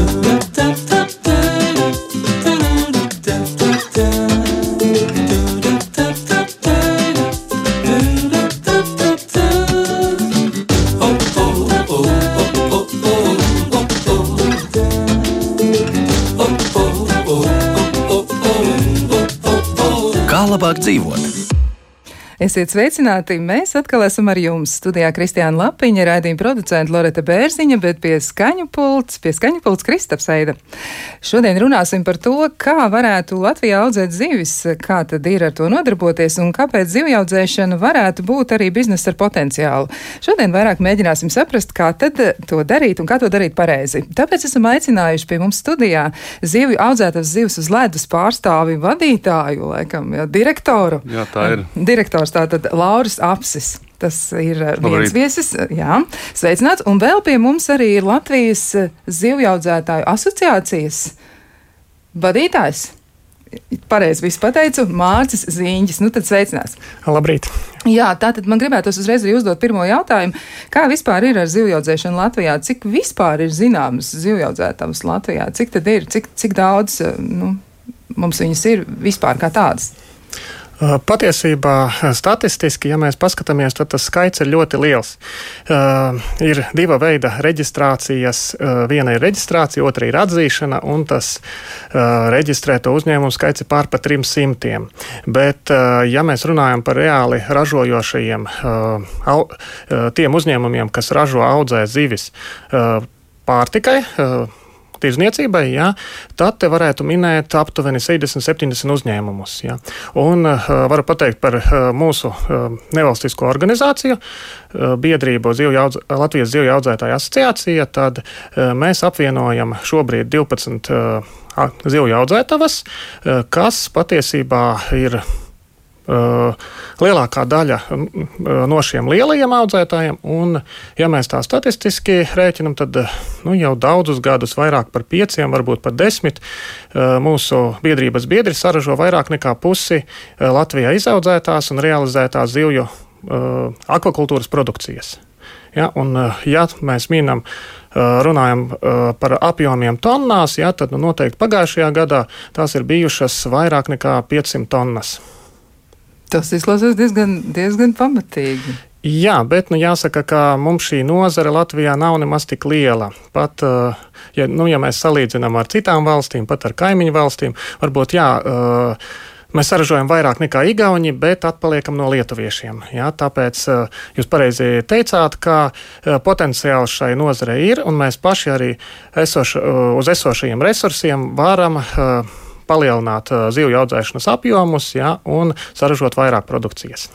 Kā Esiet sveicināti! Mēs atkal esam ar jums. Studijā Kristiāna Lapiņa, raidījuma producenta Loreta Bērziņa, bet pie skaņu pults, pie skaņu pults Kristaps Eida. Šodien runāsim par to, kā varētu Latvijā audzēt zivis, kā tad ir ar to nodarboties un kāpēc zivjaudzēšana varētu būt arī biznesa ar potenciālu. Šodien vairāk mēģināsim saprast, kā tad to darīt un kā to darīt pareizi. Tāpēc esam aicinājuši pie mums studijā zivju audzētas zivs uz ledus pārstāvi vadītāju, laikam, jā, direktoru. Jā, tā ir. Direktors tātad Lauris Apsis. Tas ir viens Labrīt. viesis, jā, sveicināts. Un vēl pie mums arī ir Latvijas zivjaudzētāju asociācijas vadītājs. Pareizi visu pateicu, Mārcis Zīņģis. Nu tad sveicinās. Labrīt. Jā, tātad man gribētos uzreiz arī uzdot pirmo jautājumu. Kā vispār ir ar zivjaudzēšanu Latvijā? Cik vispār ir zināmas zivjaudzētājs Latvijā? Cik tad ir, cik, cik daudz nu, mums viņas ir vispār kā tādas? Patiesībā, statistiski, ja mēs paskatāmies, tad tas skaits ir ļoti liels. Uh, ir diva veida reģistrācijas. Uh, viena ir reģistrācija, otra ir atzīšana, un tas uh, reģistrēto uzņēmumu skaits ir pār pa 300. Bet, ja mēs runājam par reāli ražojošajiem, au, tiem uzņēmumiem, kas ražo audzē zivis pārtikai, tirzniecībai, ja, tad te varētu minēt aptuveni 70-70 uzņēmumus. Ja. Un uh, varu pateikt par uh, mūsu uh, nevalstisko organizāciju, uh, biedrību Zivjaudz, Latvijas Zivju audzētāju asociācija, tad uh, mēs apvienojam šobrīd 12 uh, zivju audzētavas, uh, kas patiesībā ir lielākā daļa no šiem lielajiem audzētājiem, un, ja mēs tā statistiski rēķinam, tad nu, jau daudzus gadus, vairāk par pieciem, varbūt pat desmit, uh, mūsu biedrības biedri saražo vairāk nekā pusi Latvijā izaudzētās un realizētās zivju akvakultūras produkcijas. Ja, un, ja mēs minam, runājam par apjomiem tonnās, ja, tad nu, noteikti pagājušajā gadā tās ir bijušas vairāk nekā 500 tonnas. Tas izklausās diezgan, diezgan pamatīgi. Jā, bet nu, jāsaka, ka mums šī nozare Latvijā nav nemaz tik liela. Pat, eh, ja, nu, ja mēs salīdzinām ar citām valstīm, pat ar kaimiņu valstīm, varbūt jā. Eh, mēs saražojam vairāk nekā Igauni, bet atpaliekam no lietuviešiem. Ja? Tāpēc eh, jūs pareizi teicāt, ka potenciāls šai nozarei ir, un mēs paši arī esoš, uz esošajiem resursiem varam palielināt zivju audzēšanas apjomus ja, un saražot vairāk produkcijas.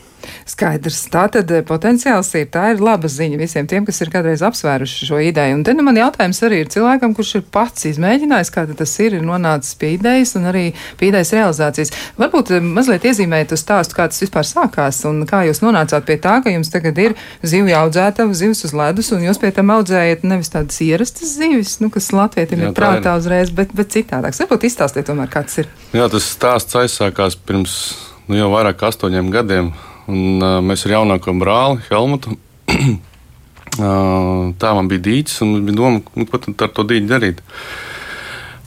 Skaidrs. Tā tad eh, potenciāls ir. Tā ir laba ziņa visiem tiem, kas ir kādreiz apsvēruši šo ideju. Un te nu man jautājums arī ir cilvēkam, kurš ir pats izmēģinājis, kā tas ir, ir nonācis pie idejas un arī pie idejas realizācijas. Varbūt eh, mazliet iezīmēt uz stāstu, kā tas vispār sākās un kā jūs nonācāt pie tā, ka jums tagad ir zivju audzētava, zivs uz ledus, un jūs pie tam audzējat nevis tādas ierastas zivis, nu, kas latvietim ir prātā uzreiz, bet, bet citādāks. Varbūt izstāstiet tomēr, kāds ir. Jā, tas stāsts aizsākās pirms nu, jau vairāk kā astoņiem gadiem. Un, uh, mēs ar jaunāko brāli Helmutu. uh, tā man bija dīķis, un bija doma, nu, ko tad ar to dīķi darīt.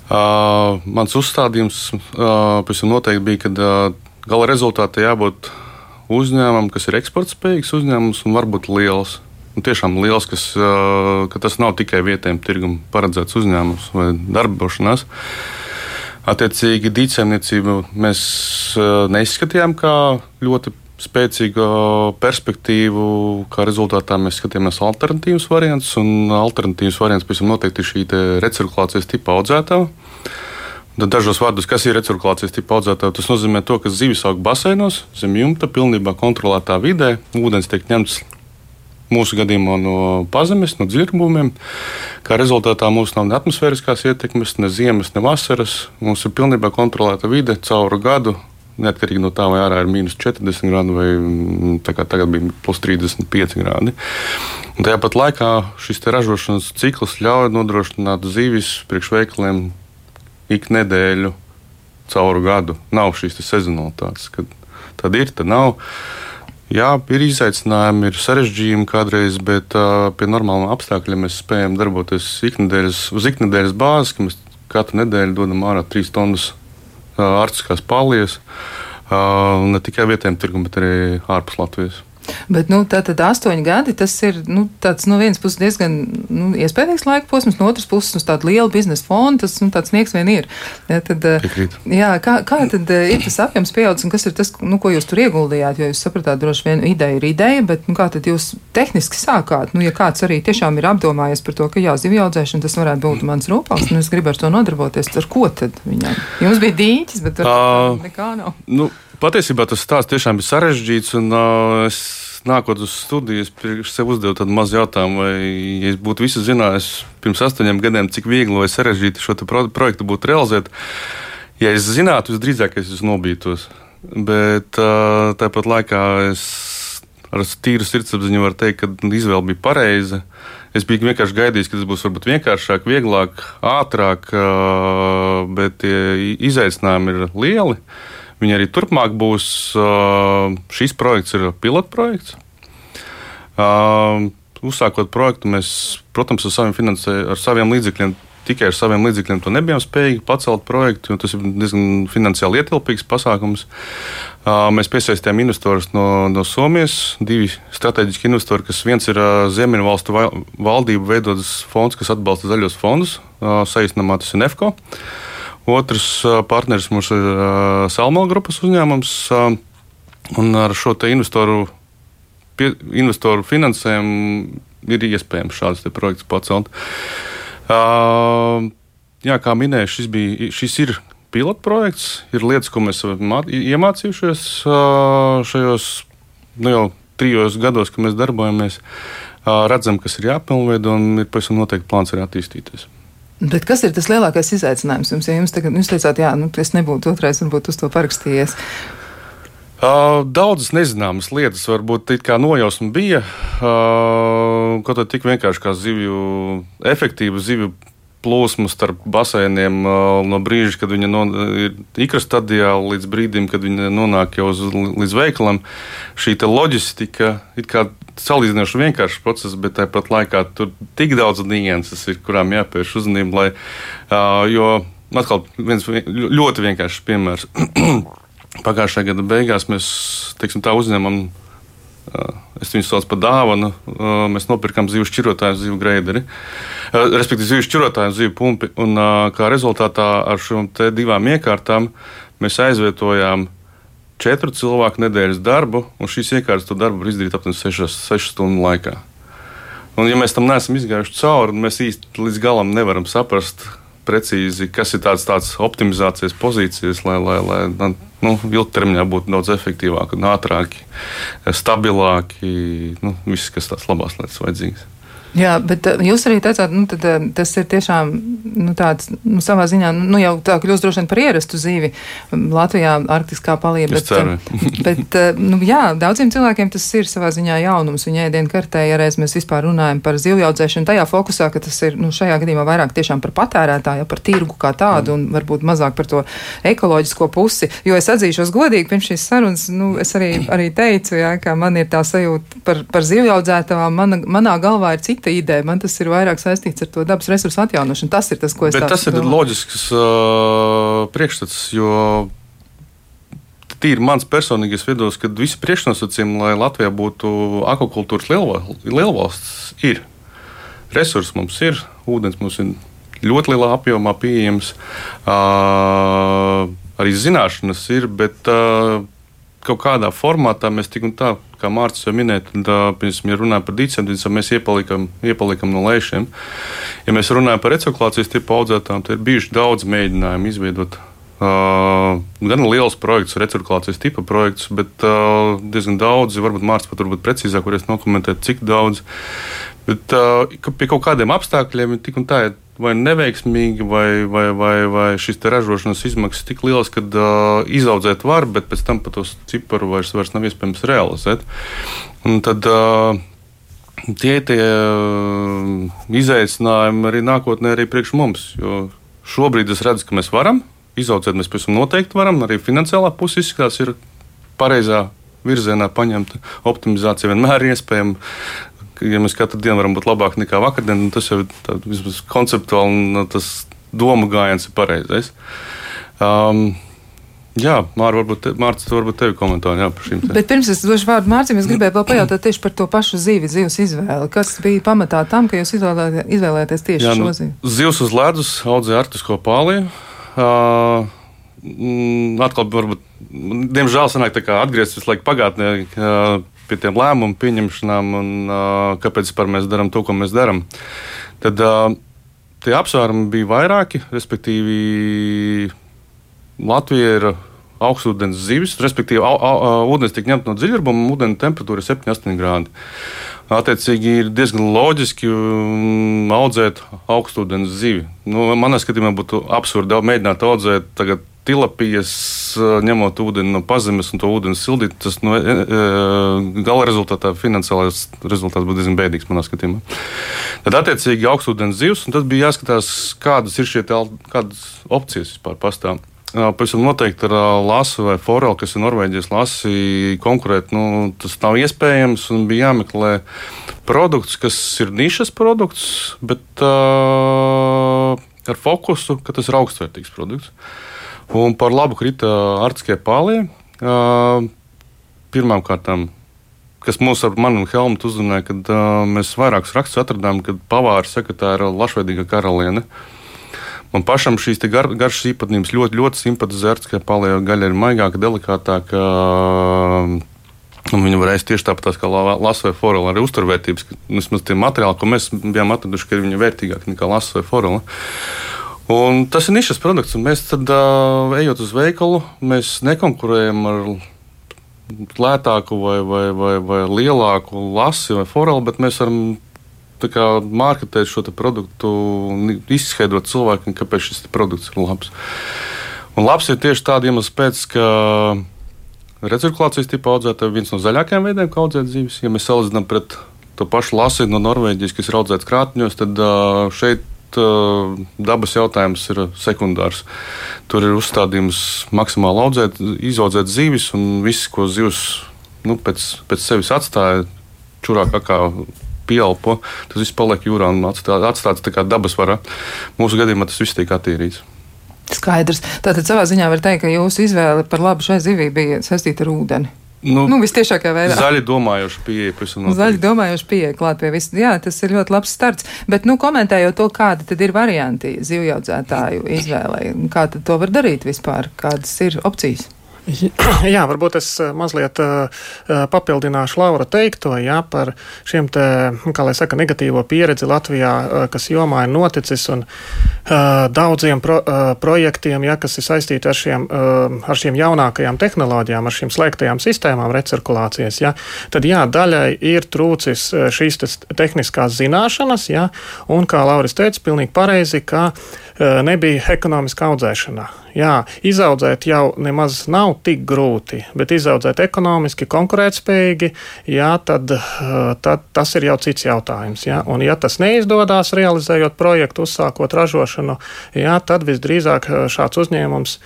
Uh, mans uzstādījums uh, noteikti bija, ka uh, gala rezultātā jābūt uzņēmumam, kas ir eksportspējīgs uzņēmums un varbūt liels. Un tiešām liels, kas, uh, ka tas nav tikai vietējiem tirgum paredzēts uzņēmums vai darbošanās. Attiecīgi, dīķsaimniecību mēs uh, neizskatījām kā ļoti spēcīgu perspektīvu, kā rezultātā mēs skatījāmies alternatīvas variantus, un alternatīvas variants pēc tam noteikti ir šī recirkulācijas tipa audzētāja. Tad dažos vārdos, kas ir recirkulācijas tipa audzētāja, tas nozīmē to, ka zivis aug baseinos, zem jumta, pilnībā kontrolētā vidē, ūdens tiek ņemts mūsu gadījumā no pazemes, no dziļumiem. Kā rezultātā mums nav ne atmosfēriskās ietekmes, ne ziemas, ne vasaras. Mums ir pilnībā kontrolēta vide cauru gadu neatkarīgi no tā, vai ārā ir mīnus 40 grādi vai mm, tagad bija plus 35 grādi. Un tajā pat laikā šis ražošanas cikls ļauj nodrošināt zīves priekšveikaliem ik nedēļu cauru gadu. Nav šīs sezonalitātes, kad tad ir, tad nav. Jā, ir izaicinājumi, ir sarežģījumi kādreiz, bet uh, pie normāliem apstākļiem mēs spējam darboties iknedēļas, uz iknedēļas bāzes, ka mēs katru nedēļu dodam ārā trīs tonnas uh, artiskās palijas. Uh, ne tikai vietējiem tirgum, bet arī ārpus Latvijas. Bet, nu, tā tad astoņi gadi, tas ir, nu, tāds no vienas puses diezgan, nu, iespējams laika posms, no otras puses uz tādu lielu biznesa fonu, tas, nu, tāds nieks vien ir. Ja, tad, eh, Piekrīt. jā, kā, kā tad eh, ir tas apjoms pieaudzis un kas ir tas, nu, ko jūs tur ieguldījāt, jo jūs sapratāt, droši vien ideja ir ideja, bet, nu, kā tad jūs tehniski sākāt? Nu, ja kāds arī tiešām ir apdomājies par to, ka jā, zivju audzēšana tas varētu būt mans rūpals, nu, es gribu ar to nodarboties, ar ko tad viņam? Jums bija dīķis, bet tur uh, nekā nav. Nu, Patiesībā tas stāsts tiešām bija sarežģīts, un uh, es nākot uz studijas, sev uzdevu tādu mazu jautājumu, vai, ja es būtu visu zinājis pirms astoņiem gadiem, cik viegli vai sarežģīti šo pro projektu būtu realizēt. Ja es zinātu, visdrīzāk es nobītos. Bet tāpat laikā es ar tīru sirdsapziņu varu teikt, ka izvēle bija pareiza. Es biju vienkārši gaidījis, ka tas būs varbūt vienkāršāk, vieglāk, ātrāk, bet izaicinājumi ir lieli. Viņi arī turpmāk būs. Šis projekts ir pilotprojekts. Uzsākot projektu, mēs, protams, ar saviem, finansē, ar saviem līdzekļiem tikai ar saviem līdzekļiem to nebijām spējīgi pacelt projektu, jo tas ir diezgan finansiāli ietilpīgs pasākums. Mēs piesaistījām investorus no, no Somijas, divi strateģiski investori, kas viens ir Ziemeļvalstu valdību veidotas fonds, kas atbalsta zaļos fondus, saīsinājumā tas ir NEFCO. Otrs partneris mums ir Salmo grupas uzņēmums. Un ar šo investoru, pie, investoru finansējumu ir iespējams šāds projekts pacelt. Jā, kā minēju, šis, bija, šis ir pilotprojekts. Ir lietas, ko mēs iemācījušies šajos nu, jau trijos gados, kad mēs darbojamies. Redzam, kas ir jāpilnveido, un ir pavisam noteikti plāns arī attīstīties. Bet kas ir tas lielākais izaicinājums jums? Ja jums tagad, jūs teicāt, jā, nu, es nebūtu otrais, varbūt uz to parakstījies. Uh, daudzas nezināmas lietas, varbūt tā nojausma bija. Uh, kaut kā tik vienkārši kā zivju, efektīva zivju plūsmu starp basēniem no brīža, kad viņa no, ir ikra stadijā, līdz brīdim, kad viņa nonāk jau uz, līdz veikalam. Šī loģistika ir salīdzinoši vienkāršs process, bet tāpat laikā tur tik daudz nianses ir, kurām jāpievērš uzmanība. Lai, jo atkal viens ļoti vienkāršs piemērs. Pagājušā gada beigās mēs teiksim, tā uzņēmām Es viņu saucu par dāvanu. Mēs nopirkām zivju šķirotāju, zivju greideri, respektīvi zivju šķirotāju, zivju pumpi. Un, kā rezultātā ar šīm divām iekārtām mēs aizvietojām četru cilvēku nedēļas darbu, un šīs iekārtas to darbu var izdarīt aptuveni 6 stundu laikā. Un, ja mēs tam neesam izgājuši cauri, mēs īsti līdz galam nevaram saprast, precīzi, kas ir tāds, tāds optimizācijas pozīcijas, lai, lai, lai nu, ilgtermiņā būtu daudz efektīvāki, ātrāki, stabilāki. Nu, viss, kas tās labās lietas vajadzīgas. Jā, bet eh, jūs arī teicāt, nu, tad, eh, tas ir tiešām nu, tāds nu, savā ziņā nu, jau tā kļūst droši vien par ierastu zīvi Latvijā, arktiskā palība. Bet, eh, bet nu, jā, daudziem cilvēkiem tas ir savā ziņā jaunums. Viņa ēdienu kartē, ja reiz mēs vispār runājam par zivju audzēšanu, tajā fokusā, ka tas ir nu, šajā gadījumā vairāk tiešām par patērētāju, par tirgu kā tādu un varbūt mazāk par to ekoloģisko pusi. Jo es atzīšos godīgi, pirms šīs sarunas, nu, es arī, arī teicu, jā, ka man ir tā sajūta par, par zivju audzētājām. Man, manā galvā ir cita cita ideja. Man tas ir vairāk saistīts ar to dabas resursu atjaunošanu. Tas ir tas, ko es domāju. Tas ir loģisks uh, priekšstats, jo tīri mans personīgais viedoklis, ka visi priekšnosacījumi, lai Latvijā būtu akvakultūras lielvalsts, ir. Resursi mums ir, ūdens mums ir ļoti lielā apjomā pieejams, uh, arī zināšanas ir, bet uh, kaut kādā formātā mēs tik un tā, kā Mārcis jau minēja, tad, ja runājam par dīķiem, mēs iepalikam, iepalikam no lēšiem. Ja mēs runājam par reciklācijas tipu audzētām, tad ir bijuši daudz mēģinājumu izveidot Uh, gan liels projekts, reciklācijas tipa projekts, bet uh, diezgan daudz, varbūt Mārcis pat varbūt precīzāk varēs nokomentēt, cik daudz. Bet uh, pie kaut kādiem apstākļiem tik un tā ir vai neveiksmīgi, vai, vai, vai, vai šīs ražošanas izmaksas tik lielas, ka uh, izaudzēt var, bet pēc tam pat tos ciparu vairs, vairs nav iespējams realizēt. Un tad, uh, Tie ir tie izaicinājumi arī nākotnē, arī priekš mums. Šobrīd es redzu, ka mēs varam izaudzēt, mēs pavisam noteikti varam. Arī finansiālā puse izskatās, ir pareizā virzienā paņemt. Optimizācija vienmēr ir iespējama. Ja mēs katru dienu varam būt labāki nekā vakardien, tas jau ir vismaz konceptuāli un tas doma gājiens ir pareizais. Um, Jā, Mārcis, varbūt, te, Mārcis, varbūt tevi komentāri jā, par šīm. Bet pirms es došu vārdu Mārcim, es gribēju vēl pajautāt tieši par to pašu zīvi, zivs izvēli. Kas bija pamatā tam, ka jūs izvēlējāties tieši jā, nu, šo zīvi? Zivs uz ledus audzēja artisko pāliju. Uh, atkal, varbūt, diemžēl, sanāk tā kā atgriezties visu laiku pagātnē. Uh, Pie tiem lēmumu pieņemšanām, un uh, kāpēc mēs darām to, ko mēs darām. Tad uh, tie apsvērumi bija vairāki, respektīvi, Latvija ir augstūdens zivis, respektīvi, au, au, ūdens tiek ņemta no dziļurbuma, un ūdens temperatūra ir 7-8 grādi. Attiecīgi, ir diezgan loģiski um, audzēt augstūdens zivi. Nu, manā skatījumā būtu absurdi mēģināt audzēt tagad tilapijas, uh, ņemot ūdeni no pazemes un to ūdeni sildīt. Tas no, e, e, gala rezultātā finansiālais rezultāts būtu diezgan bēdīgs manā skatījumā. Tad, attiecīgi, augstūdens zivs, un tad bija jāskatās, kādas ir šie kādas opcijas vispār pastāv. Pavisam noteikti ar Lasu vai Forelu, kas ir Norvēģijas lasi, konkurēt. Nu, tas nav iespējams bija jāmeklē produkts, kas ir nišas produkts, bet uh, ar fokusu, ka tas ir augstvērtīgs produkts. Un par labu krita artiskie pālie. Pirmkārt, kas mūs ar mani un Helmutu uzrunāja, kad mēs vairākus rakstus atradām, kad pavāra sekretāra Lašveidīga karaliene. Man pašam šīs gar, garšas īpatnības ļoti, ļoti simpatizētas, ka palieja gaļa ir maigāka, delikātāka. Un viņa varēs tieši tāpat kā vai forela, arī uzturvērtības. Vismaz tie materiāli, ko mēs bijām atraduši, ka viņi ir vērtīgāki nekā vai forela. Un tas ir nišas produkts, un mēs tad, uh, ejot uz veikalu, mēs nekonkurējam ar lētāku vai, vai, vai, vai lielāku lasi vai forelu, bet mēs varam mārketēt šo produktu un izskaidrot cilvēkiem, kāpēc šis produkts ir labs. Un labs ir tieši tādā iemesla pēc, ka recirkulācijas tipa audzētāji ir viens no zaļākajiem veidiem, kā audzēt zīves. Ja mēs salīdzinām pret to pašu lasītu no Norvēģijas, kas ir audzēts krātņos, tad šeit dabas jautājums ir sekundārs. Tur ir uzstādījums maksimāli audzēt, izaudzēt zīves, un viss, ko zivs nu, pēc, pēc sevis atstāja, čurā kā pieelpo, tas viss paliek jūrā un atstāts, atstāts tā kā dabas varā. Mūsu gadījumā tas viss tiek attīrīts. Skaidrs. Tātad savā ziņā var teikt, ka jūsu izvēle par labu šai zivī bija saistīta ar ūdeni. Nu, nu, Visciešākajā veidā. Zaļi domājuši pieeja. Zaļi domājuši pieeja klāt pie visiem. Jā, tas ir ļoti labs starts. Bet, nu, komentējot to, kāda tad ir varianti zivjaudzētāju izvēlei, kā tad to var darīt vispār, kādas ir opcijas? Jā, varbūt es eh, mazliet uh, papildināšu Laura teikto jā, par šiem te, kā lai saka, negatīvo pieredzi Latvijā, uh, kas jomā ir noticis un uh, daudziem pro, projektiem, jā, kas ir saistīti ar šiem, ar šiem jaunākajām tehnoloģijām, ar šīm slēgtajām sistēmām recirkulācijas, jā, tad jā, daļai ir trūcis šīs tehniskās zināšanas, jā, un kā Lauris teica, pilnīgi pareizi, ka nebija ekonomiska audzēšana. Jā, izaudzēt jau nemaz nav tik grūti, bet izaudzēt ekonomiski, konkurētspējīgi, jā, tad, tad tas ir jau cits jautājums. Jā. Un, ja tas neizdodas realizējot projektu, uzsākot ražošanu, jā, tad visdrīzāk šāds uzņēmums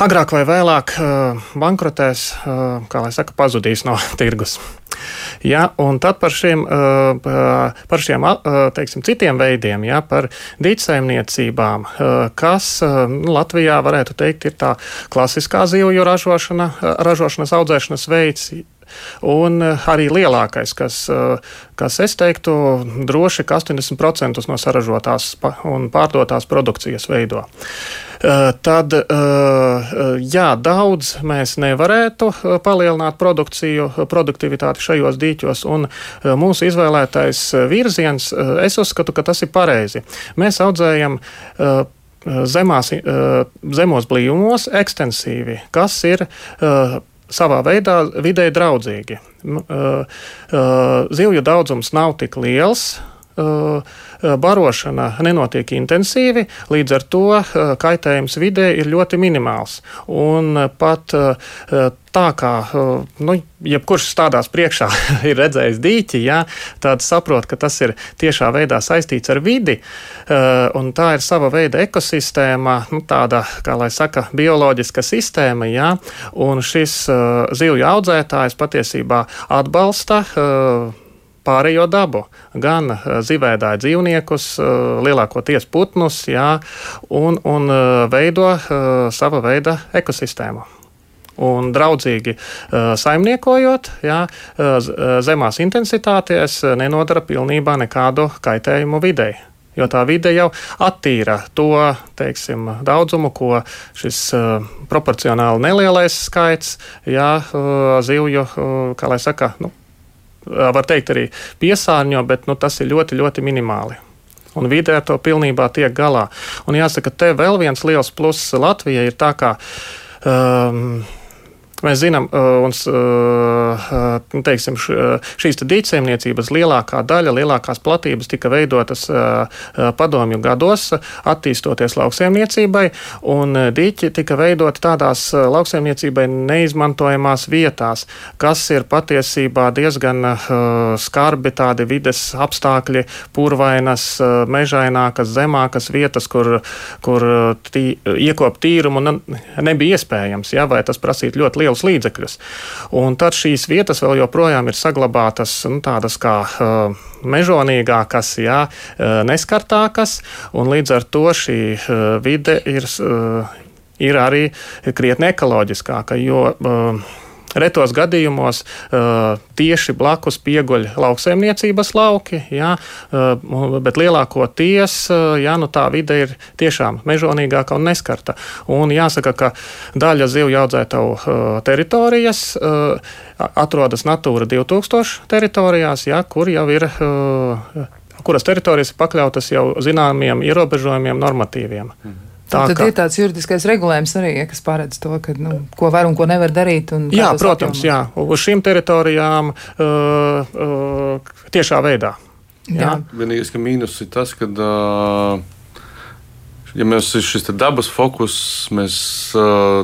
agrāk vai vēlāk bankrotēs, kā lai saka, pazudīs no tirgus. Ja, un tad par šiem, par šiem teiksim, citiem veidiem, ja, par dīķsaimniecībām, kas nu, Latvijā varētu teikt ir tā klasiskā zivju ražošana, ražošanas audzēšanas veids, Un arī lielākais, kas, kas es teiktu, droši 80% no saražotās un pārdotās produkcijas veido. Eh, tad eh, jā, daudz mēs nevarētu eh, palielināt produkciju, produktivitāti šajos dīķos, un mūsu izvēlētais virziens, es uzskatu, ka tas ir pareizi. Mēs audzējam zemās, zemos blīvumos ekstensīvi, kas ir savā veidā vidē draudzīgi. Zivju daudzums nav tik liels, barošana nenotiek intensīvi, līdz ar to kaitējums vidē ir ļoti minimāls. Un pat tā kā nu, jebkurš stādās priekšā ir redzējis dīķi, ja, tad saprot, ka tas ir tiešā veidā saistīts ar vidi, un tā ir sava veida ekosistēma, nu, tāda, kā lai saka, bioloģiska sistēma, ja, un šis zivju audzētājs patiesībā atbalsta pārējo dabu, gan eh, zivēdāju dzīvniekus, eh, lielākoties putnus, jā, un, un eh, veido sava veida ekosistēmu. Un draudzīgi saimniekojot, jā, zemās intensitātēs nenodara pilnībā nekādu kaitējumu videi. Jo tā vide jau attīra to teiksim, daudzumu, ko šis uh, proporcionāli nelielais skaits jā, uh, zivju, uh, kā lai saka, nu, var teikt, arī piesārņo, bet nu, tas ir ļoti, ļoti minimāli. Un vidē ar to pilnībā tiek galā. Un jāsaka, te vēl viens liels pluss Latvijai ir tā, ka um, Mēs zinām, uh, un uh, uh, teiksim, šīs dīķsēmniecības lielākā daļa, lielākās platības tika veidotas padomju gados, attīstoties lauksēmniecībai, un dīķi tika veidoti tādās lauksēmniecībai neizmantojamās vietās, kas ir patiesībā diezgan skarbi tādi vides apstākļi, purvainas, mežainākas, zemākas vietas, kur, kur tī, iekopt tīrumu nebija iespējams, ja, vai tas prasītu ļoti lielu lielus līdzekļus. Un tad šīs vietas vēl joprojām ir saglabātas nu, tādas kā uh, mežonīgākas, jā, uh, neskartākas, un līdz ar to šī uh, vide ir, uh, ir arī krietni ekoloģiskāka. Jo, uh, Retos gadījumos uh, tieši blakus pieguļ lauksaimniecības lauki, jā, uh, bet lielākoties uh, jā, nu, tā vide ir tiešām mežonīgāka un neskarta. Un jāsaka, ka daļa zivju audzētavu teritorijas atrodas Natūra 2000 teritorijās, jā, kur jau ir kuras teritorijas ir pakļautas jau zināmiem ierobežojumiem, normatīviem. Mhm. Tā, tad ka... ir tāds juridiskais regulējums arī, ja, kas paredz to, ka, nu, ko var un ko nevar darīt. Jā, protams, apjomā. jā. Uz šīm teritorijām uh, uh, tiešā veidā. Jā. Jā. Vienīgais, ka mīnus ir tas, ka. Uh, ja mēs esam šis dabas fokus, mēs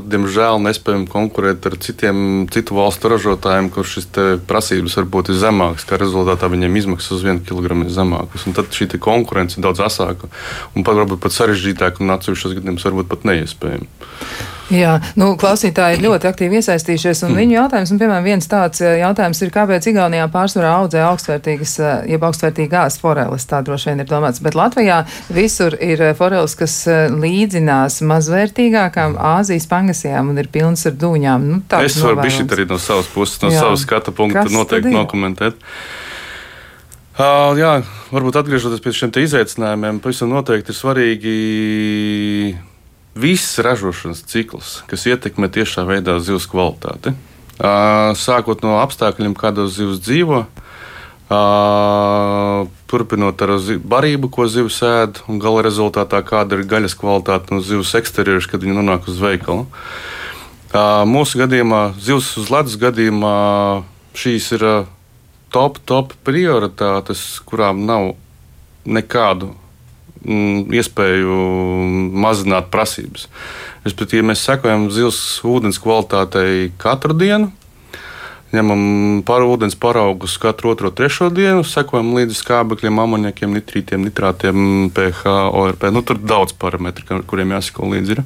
diemžēl nespējam konkurēt ar citiem citu valstu ražotājiem, kur šis prasības varbūt ir zemākas, kā rezultātā viņiem izmaksas uz vienu kilogramu ir zemākas. Un tad šī konkurence ir daudz asāka un pat varbūt pat sarežģītāka un atsevišķos gadījumos varbūt pat neiespējama. Jā, nu, klausītāji ir ļoti aktīvi iesaistījušies, un mm. viņu jautājums, un, piemēram, viens tāds eh, jautājums ir, kāpēc Igaunijā pārsvarā audzē augstvērtīgas, eh, jeb augstvērtīgās foreles, tā droši vien ir domāts, bet Latvijā visur ir eh, foreles, kas līdzinās mazvērtīgākām Āzijas pangasijām un ir pilns ar dūņām. Nu, es varu bišķi arī no savas puses, no Jā. savas skata punkta Kas noteikti nokomentēt. Uh, jā, varbūt atgriežoties pie šiem izaicinājumiem, pavisam noteikti ir svarīgi viss ražošanas cikls, kas ietekmē tiešā veidā zivs kvalitāti. Sākot no apstākļiem, kādos zivs dzīvo, turpinot ar barību, ko zivs ēd, un gala rezultātā kāda ir gaļas kvalitāte no zivs eksteriora, kad viņi nonāk uz veikalu. Mūsu gadījumā, zivs uz ledus gadījumā, šīs ir top, top prioritātes, kurām nav nekādu iespēju mazināt prasības. Respektīvi, mēs sekojam zils ūdens kvalitātei katru dienu. Ņemam par ūdens paraugus katru otro, trešo dienu, sekojam līdzi skābekļiem, amoniakiem, nitrītiem, nitrātiem, pH, ORP. Nu, tur daudz parametru, kuriem jāsako līdzi. Ir.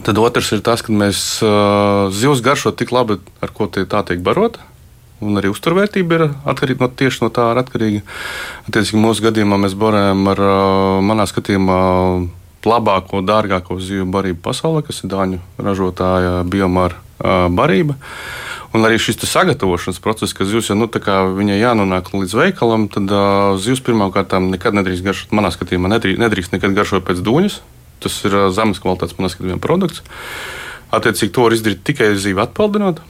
Tad otrs ir tas, ka mēs uh, zivs garšo tik labi, ar ko tie tā tiek barota un arī uzturvērtība ir atkarīga no tieši no tā. Atkarīga. Attiecīgi, mūsu gadījumā mēs barējam ar, manā skatījumā, labāko, dārgāko zivju barību pasaulē, kas ir dāņu ražotāja biomāra barība. Un arī šis sagatavošanas process, ka zivs jau nu, viņai jānonāk līdz veikalam, tad uh, zivs pirmkārt nekad nedrīkst garšot, manā skatījumā, nedrīkst, nedrīkst nekad garšot pēc dūņas. Tas ir zemes kvalitātes, manā skatījumā, produkts. Attiecīgi, to var izdarīt tikai zīvi atpaldinot.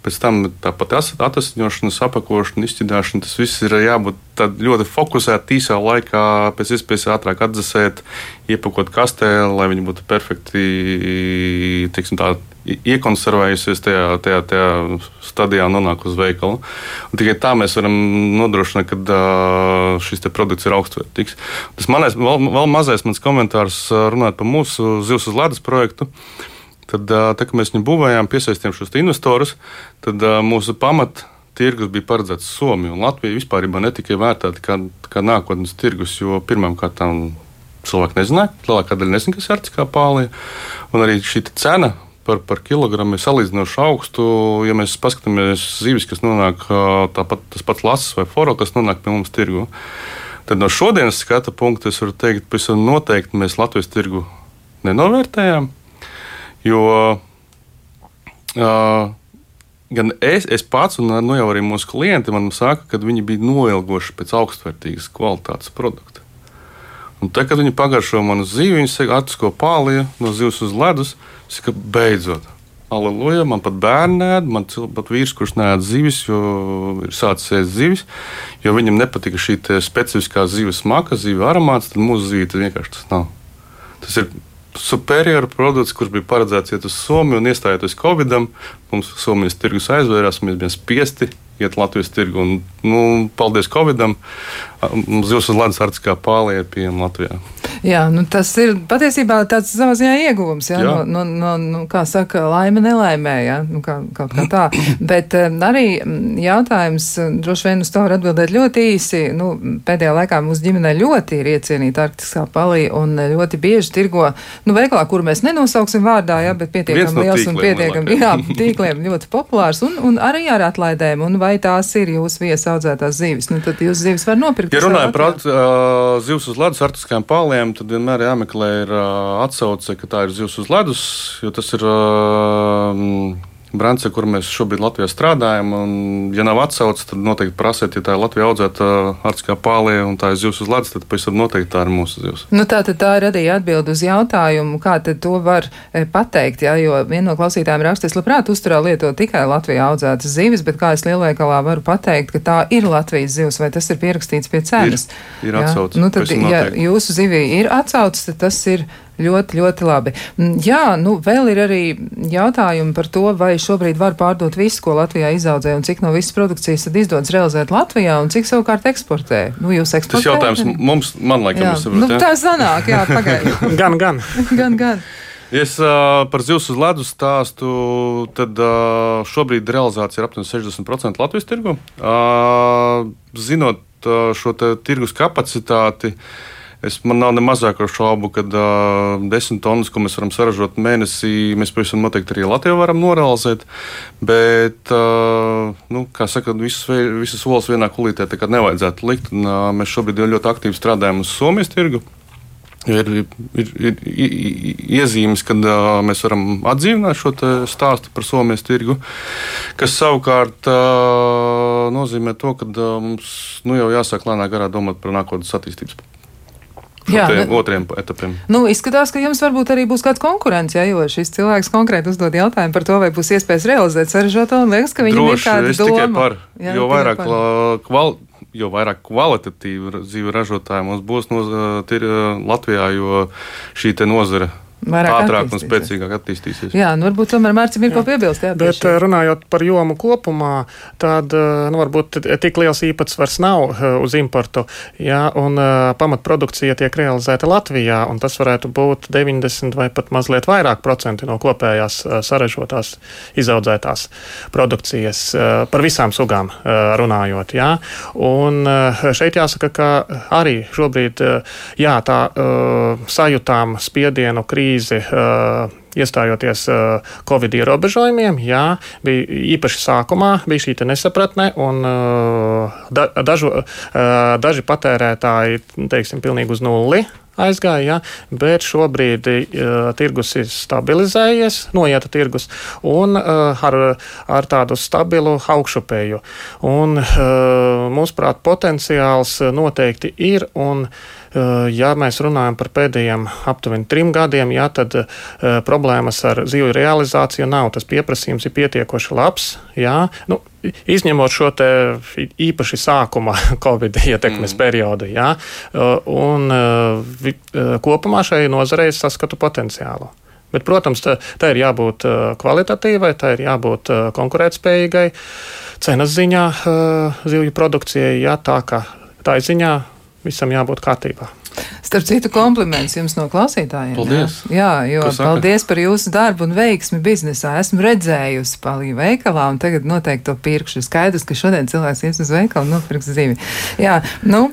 Pēc tam tāpat atvesļošana, apakošana, izķidāšana. Tas viss ir jābūt ļoti fokusētam, īsā laikā, pēc iespējas ātrāk atdzesēt, iepakot kastē, lai viņi būtu perfekti tiksim, tā, iekonservējusies tajā, tajā, tajā stadijā nonāk uz veikalu. Un tikai tā mēs varam nodrošināt, ka uh, šis produkts ir augstvērtīgs. Tas manais, vēl, vēl mazais komentārs runājot par mūsu zivs uz ledus projektu. Tad, tā, kad mēs viņu būvējām, piesaistījām šos investorus, tad mūsu pamat tirgus bija paredzēts Somija. Latvija vispār netika vērtēta kā, kā nākotnes tirgus, jo pirmkārt cilvēki nezināja, lielākā daļa nezina, kas ir arktiskā pālija. Un arī šī cena par, par kilogramu ir salīdzinoši augstu. Ja mēs paskatāmies zivis, kas nonāk tāpat tas pats lasis vai foro, kas nonāk pie mums tirgu. Tad no šodienas skata punkta es varu teikt, ka noteikti mēs Latvijas tirgu nenovērtējām. Jo uh, gan es, es pats, un nu, arī mūsu klienti man saka, ka viņi bija noilgoši pēc augstvērtīgas kvalitātes produkta. Un tad, kad viņi pagaršo manu zīvi, viņi saka, atsko pāliju no zivs uz ledus, saka, beidzot. Aleluja, man pat bērni nēd, man pat vīrs, kurš nēd zivis, jo ir sācis ēst zivis, jo viņam nepatika šī specifiskā zivis smaka, zivs aromāts, tad mūsu zīve vienkārši tas nav. Tas ir superioru produkts, kurš bija paredzēts iet uz Somiju un iestājoties Covidam. Mums Somijas tirgus aizvērās, mēs bijām spiesti iet Latvijas tirgu. Un, nu, paldies Covidam! Zivs uz kā pālie ir pieejama Latvijā. Jā, nu tas ir patiesībā tāds savā ziņā ieguvums, jā, jā. No, no, no, kā saka, laime nelaimē, jā, nu, kā, kaut kā tā. Bet arī jautājums, droši vien uz to var atbildēt ļoti īsi. Nu, pēdējā laikā mūsu ģimene ļoti ir iecienīta arktiskā palī un ļoti bieži tirgo, nu, veiklā, kuru mēs nenosauksim vārdā, jā, bet pietiekami no liels un pietiekami, jā, tīkliem ļoti populārs un, un arī ar atlaidēm. Un vai tās ir jūsu viesaudzētās zivis? Nu, tad jūs zivis var nopirkt. Ja runājam par uh, zivs uz ledus arktiskajām paliem, tad vienmēr jāmeklē ir, uh, atsauce, ka tā ir zivs uz ledus, jo tas ir. Uh, Brants, ar kuru mēs šobrīd Latvijā strādājam, un, ja nav atsaucis, tad noteikti prasiet, ja tā ir Latvijā audzēta ārstiskā pālija un tā ir zivs uz ledus, tad tam noteikti tā ir mūsu zivs. Nu, tā tad tā radīja atbildi uz jautājumu, kā tad to var e, pateikt, jā, jo viena no klausītājiem raksta, es labprāt uzturā lietot tikai Latvijā audzētas zivis, bet kā es lielveikalā varu pateikt, ka tā ir Latvijas zivs, vai tas ir pierakstīts pie cenas? Ir, ir atsaucis. Nu, tad, ja jūsu zivī ir atsaucis, tad tas ir Ļoti, ļoti labi. Mm, jā, nu vēl ir arī jautājumi par to, vai šobrīd var pārdot visu, ko Latvijā izaudzē, un cik no visas produkcijas tad izdodas realizēt Latvijā, un cik savukārt eksportē. Nu, jūs eksportējat? Tas jautājums mums, man laikam, jā. ir. Nu, tā sanāk, jā, pagaidām. gan, gan. gan, gan. Es uh, par zivs uz ledus stāstu. Tad uh, šobrīd realizācija ir aptuveni 60% Latvijas tirgu. Uh, zinot uh, šo tirgus kapacitāti, uh, Es, man nav ne mazāko šaubu, ka uh, desmit tonnas, ko mēs varam saražot mēnesī, mēs pavisam noteikti arī Latvijā varam norealizēt. Bet, uh, nu, kā saka, visas, visas olas vienā kulītē nevajadzētu likt. Un, uh, mēs šobrīd ļoti aktīvi strādājam uz Somijas tirgu. Ir, ir, ir, ir iezīmes, kad uh, mēs varam atdzīvināt šo stāstu par Somijas tirgu, kas savukārt uh, nozīmē to, ka uh, mums nu, jau jāsāk lēnām garā domāt par nākotnes attīstības Jā, tiem nu, otriem etapiem. Nu, izskatās, ka jums varbūt arī būs kāds konkurents, ja, jo šis cilvēks konkrēti uzdod jautājumu par to, vai būs iespējas realizēt sarežģīto, un liekas, ka viņam Droši, ir kāda doma. Tikai par, jā, jo, vairāk, par. Kval, jo vairāk kvalitatīvu dzīvi ražotāju mums būs no, tir, Latvijā, jo šī nozara ātrāk un spēcīgāk attīstīsies. Jā, nu varbūt tomēr Mārcis ir ko piebilst. Jā, Bet eh, runājot par jomu kopumā, tad eh, nu, varbūt tik liels īpatsvars nav eh, uz importu, jā, un pamatprodukcija tiek realizēta Latvijā, un tas varētu būt 90 vai pat mazliet vairāk procenti no kopējās saražotās izaudzētās produkcijas par visām sugām runājot. Jā. Un šeit jāsaka, ka arī šobrīd jā, tā sajūtām spiedienu krīzi krīzi. Uh, iestājoties uh, Covid ierobežojumiem, jā, bija īpaši sākumā bija šī nesapratne, un uh, da, dažu, daži patērētāji, teiksim, pilnīgi uz nulli aizgāja, ja, bet šobrīd uh, tirgus ir stabilizējies, noieta tirgus un uh, ar, ar tādu stabilu augšupēju. Un, uh, mūsuprāt, potenciāls noteikti ir. Un, uh, ja mēs runājam par pēdējiem aptuveni trim gadiem, jā, tad uh, problēma problēmas ar zivju realizāciju nav. Tas pieprasījums ir pietiekoši labs. Jā. Nu, Izņemot šo īpaši sākuma Covid ietekmes mm. periodu, jā, un kopumā šai nozarei saskatu potenciālu. Bet, protams, tā, ir jābūt kvalitatīvai, tā ir jābūt konkurētspējīgai cenas ziņā zivju produkcijai, jā, tā kā tā ziņā visam jābūt kārtībā. Starp citu, kompliments jums no klausītājiem. Paldies! Jā, jā jo paldies par jūsu darbu un veiksmi biznesā. Esmu redzējusi palīdzību veikalā un tagad noteikti to pirkšu. Skaidrs, ka šodien cilvēks ies uz veikalu un nopirks zivi. Jā, nu,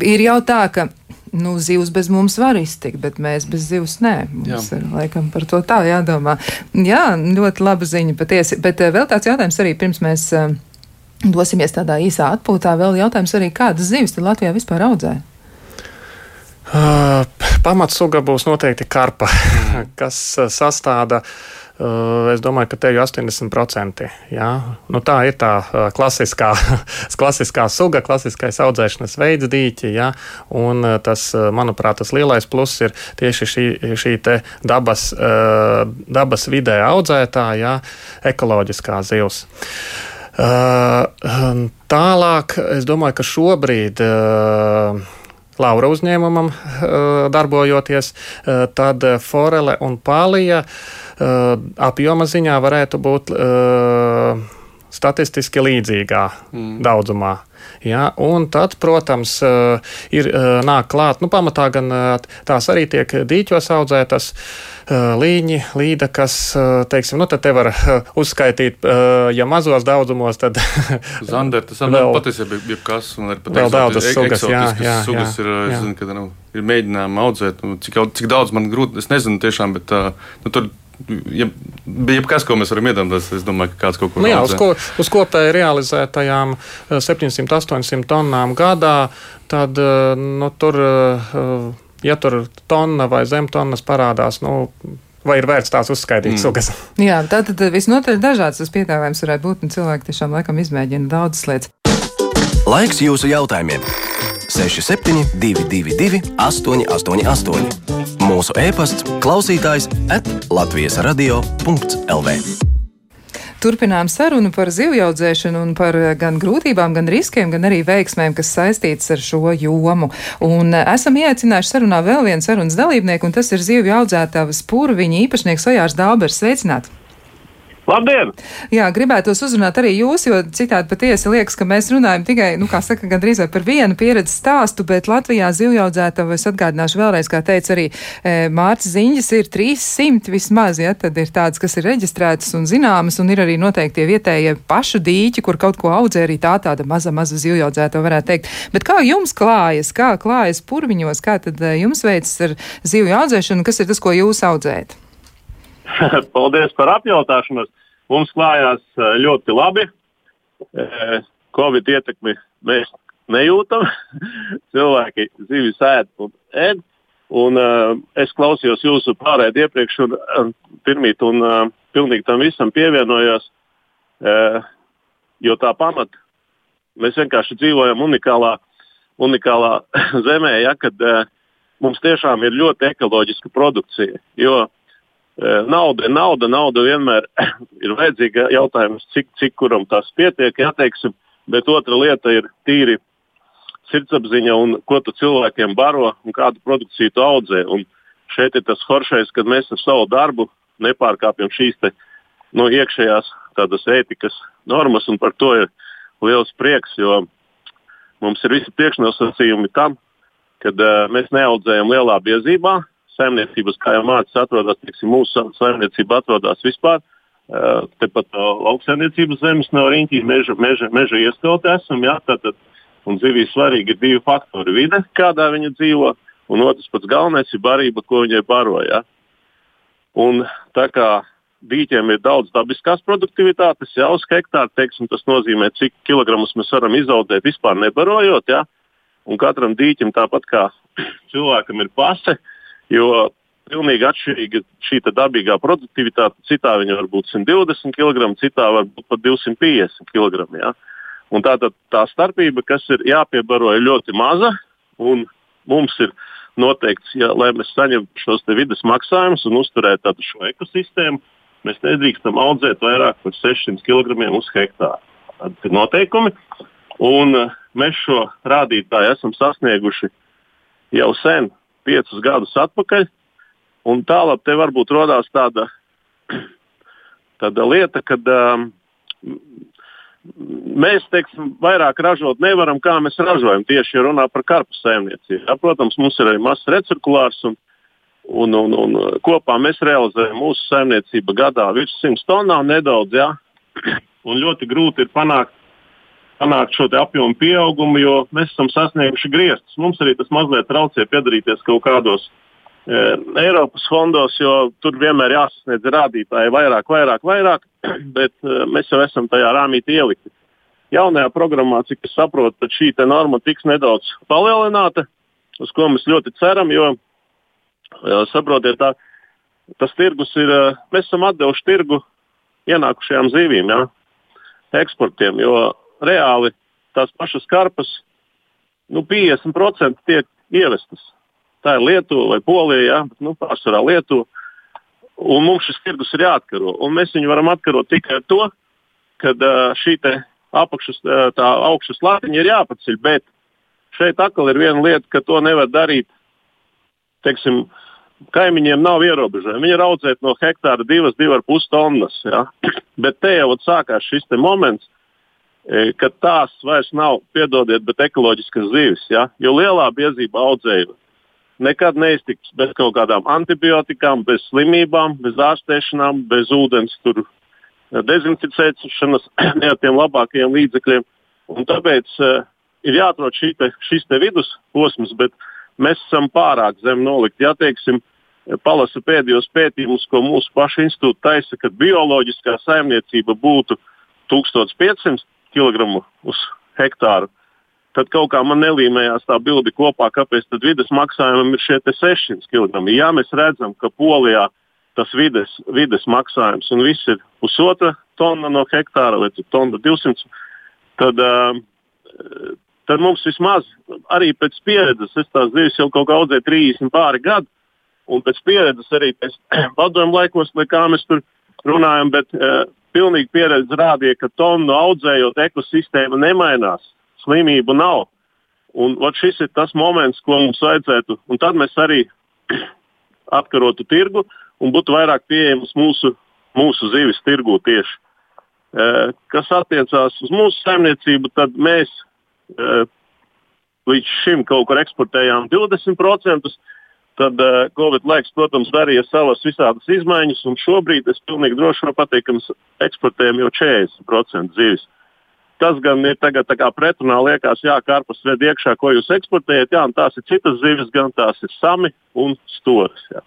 ir jau tā, ka. Nu, zivs bez mums var iztikt, bet mēs bez zivs nē. Mums Jā. ir laikam par to tā jādomā. Jā, ļoti laba ziņa patiesi. Bet eh, vēl tāds jautājums arī pirms mēs uh, dosimies tādā īsā atpūtā. Vēl jautājums arī, kādas zivis Latvijā vispār audzē? Uh, pamatsuga būs noteikti karpa, kas uh, sastāda. Uh, es domāju, ka te ir 80%. Jā. Nu, tā ir tā klasiskā, klasiskā suga, klasiskais audzēšanas veids, dīķi. Jā. Un tas, manuprāt, tas lielais pluss ir tieši šī, šī dabas, dabas vidē audzētā, ekoloģiskā zivs. Tālāk, es domāju, ka šobrīd Laura uzņēmumam eh, darbojoties, eh, tad forele un palija eh, apjoma ziņā varētu būt statistiski līdzīgā mm. daudzumā. Ja, un tad, protams, ir nāk klāt, nu, pamatā gan tās arī tiek dīķos audzētas. Līņi, līda, kas, teiksim, nu, tad te var uzskaitīt, ja mazos daudzumos, tad. Zander, tas vēl patiesībā ir kas, un ir pat vēl daudzas sugas, jā, jā, sugas jā, ir, jā. zinu, ka, nu, ir mēģinājumi audzēt, nu, cik, cik daudz man grūti, es nezinu tiešām, bet, nu, tur ja, jebkas, ko mēs varam iedomāties, es domāju, ka kāds kaut ko nu, jā, uz, ko, uz kopēji realizētajām 700-800 eh, tonnām gadā, tad eh, nu, tur, eh, ja tur tonna vai zem tonnas parādās, nu, vai ir vērts tās uzskaitīt mm. sugas. Jā, tā tad visnotaļ dažāds tas piedāvājums varētu būt, un cilvēki tiešām laikam izmēģina daudzas lietas. Laiks jūsu jautājumiem! 6722, 888, mūsu e-pasts, klausītājs Latvijas radio.lv. Turpinām sarunu par zivjaudzēšanu un par gan grūtībām, gan riskiem, gan arī veiksmēm, kas saistītas ar šo jomu. Un e, esam ieaicinājuši sarunā vēl vienu sarunas dalībnieku, un tas ir zivju audzētavas purviņa īpašnieks Ojārs Dābers. Sveicināti! Labdien! Jā, gribētos uzrunāt arī jūs, jo citādi patiesi liekas, ka mēs runājam tikai, nu, kā saka, gandrīz par vienu pieredzi stāstu, bet Latvijā zivjaudzētava, es atgādināšu vēlreiz, kā teica arī e, Mārcis Ziņģis, ir 300 vismaz, ja, tad ir tādas, kas ir reģistrētas un zināmas, un ir arī noteikti vietējie pašu dīķi, kur kaut ko audzē arī tā tāda maza, maza zivjaudzētava varētu teikt. Bet kā jums klājas, kā klājas purviņos, kā tad e, jums veicas ar zivju audzēšanu, kas ir tas, ko jūs audzējat? Paldies par apjautāšanos. Mums klājās ļoti labi. Covid ietekmi mēs nejūtam. Cilvēki zivis ēd un ēd. Un, uh, es klausījos jūsu pārēdi iepriekš, un uh, pirmīt, un uh, pilnīgi tam visam pievienojos. Uh, jo tā pamata mēs vienkārši dzīvojam unikālā, unikālā zemē, ja, kad uh, mums tiešām ir ļoti ekoloģiska produkcija. Jo Nauda ir nauda, nauda vienmēr ir vajadzīga. Jautājums, cik, cik kuram tas pietiek, jāteiksim, bet otra lieta ir tīri sirdsapziņa un ko tu cilvēkiem baro un kādu produkciju tu audzē. Un šeit ir tas foršais, ka mēs ar savu darbu nepārkāpjam šīs te, no nu, iekšējās tādas ētikas normas, un par to ir liels prieks, jo mums ir visi priekšnosacījumi tam, kad uh, mēs neaudzējam lielā biezībā, saimniecības, kā jau mācīs, atrodas, teiksim, mūsu saimniecība atrodas vispār. Uh, tepat uh, lauksaimniecības zemes nav riņķī, meža, meža, meža ieskauti esam. Jā, tātad, un zivīs svarīgi ir divi faktori - vide, kādā viņa dzīvo, un otrs pats galvenais ir barība, ko viņai baroja. Un tā kā dīķiem ir daudz dabiskās produktivitātes, jau uz hektāru, teiksim, tas nozīmē, cik kilogramus mēs varam izaudzēt vispār nebarojot. Ja? Un katram dīķim, tāpat kā cilvēkam ir pase, uh, Jo pilnīgi atšķirīga šī dabīgā produktivitāte. Citā viņa var būt 120 kg, citā var būt pat 250 kg. Ja? Un tā, tā, tā starpība, kas ir jāpiebaro, ir ļoti maza. Mums ir noteikts, ja, lai mēs saņemtu šos vidas maksājumus un uzturētu šo ekosistēmu, mēs nedrīkstam audzēt vairāk par 600 kg uz hektāru. Tādi ir noteikumi. Un mēs šo rādītāju esam sasnieguši jau sen, piecus gadus atpakaļ. Un tālāk te varbūt radās tāda, tāda lieta, ka um, mēs teiksim, vairāk ražot nevaram, kā mēs ražojam. Tieši runā par karpu saimniecību. Ja, protams, mums ir arī mazs recirkulārs. Un, Un, un, un kopā mēs realizējam mūsu saimniecību gadā virs 100 tonnām nedaudz. Ja? Un ļoti grūti ir panākt, panākt šo apjomu pieaugumu, jo mēs esam sasnieguši griestus. Mums arī tas mazliet traucē piedalīties kaut kādos e, Eiropas fondos, jo tur vienmēr jāsasniedz rādītāji vairāk, vairāk, vairāk, bet e, mēs jau esam tajā rāmītī ielikti. Jaunajā programmā, cik es saprotu, šī norma tiks nedaudz palielināta, uz ko mēs ļoti ceram, jo Saprotiet, tā, tas tirgus ir, mēs esam atdevuši tirgu ienākušajām zivīm, ja, eksportiem, jo reāli tās pašas karpas nu, 50% tiek ievestas. Tā ir Lietuva vai Polija, ja, bet nu, pārsvarā Lietuva. Un mums šis tirgus ir jāatkaro. Un mēs viņu varam atkarot tikai ar to, ka šī apakšas, tā augšas latiņa ir jāpaceļ. Bet šeit atkal ir viena lieta, ka to nevar darīt teiksim, kaimiņiem nav ierobežojumi. Viņi ir audzēti no hektāra 2,5 tonnas. Ja? Bet te jau sākās šis moments, e, kad tās vairs nav, piedodiet, bet ekoloģiskas zivis. Ja? Jo lielā biezība audzēja nekad neiztiks bez kaut kādām antibiotikām, bez slimībām, bez ārstēšanām, bez ūdens tur, e, dezinficēšanas, ne ar tiem labākajiem līdzekļiem. Un tāpēc uh, ir jāatrod šī te, šis te vidusposms, bet mēs esam pārāk zem nolikti. Ja teiksim, palasa pēdējos pētījumus, ko mūsu pašu institūts taisa, ka bioloģiskā saimniecība būtu 1500 kg uz hektāru, tad kaut kā man nelīmējās tā bilde kopā, kāpēc vidas maksājumam ir šie 600 kg. Ja mēs redzam, ka Polijā tas vides, vides maksājums un viss ir pusotra tonna no hektāra vai tonna 200, tad uh, tad mums vismaz arī pēc pieredzes, es tās zivis jau kaut kā audzēju 30 pāri gadu, un pēc pieredzes arī pēc padomu laikos, lai kā mēs tur runājam, bet uh, pilnīgi pieredze rādīja, ka tonu audzējot ekosistēma nemainās, slimību nav. Un ot, šis ir tas moments, ko mums vajadzētu, un tad mēs arī apkarotu tirgu un būtu vairāk pieejamas mūsu, mūsu zivis tirgū tieši. Uh, kas attiecās uz mūsu saimniecību, tad mēs Eh, līdz šim kaut kur eksportējām 20%. Tad uh, Covid laiks, protams, darīja savas visādas izmaiņas, un šobrīd es pilnīgi droši varu pateikt, ka mēs eksportējam jau 40% zivis. Tas gan ir tagad pretrunā, liekas, jā, karpas ved iekšā, ko jūs eksportējat, jā, un tās ir citas zivis, gan tās ir sami un storas. Jā.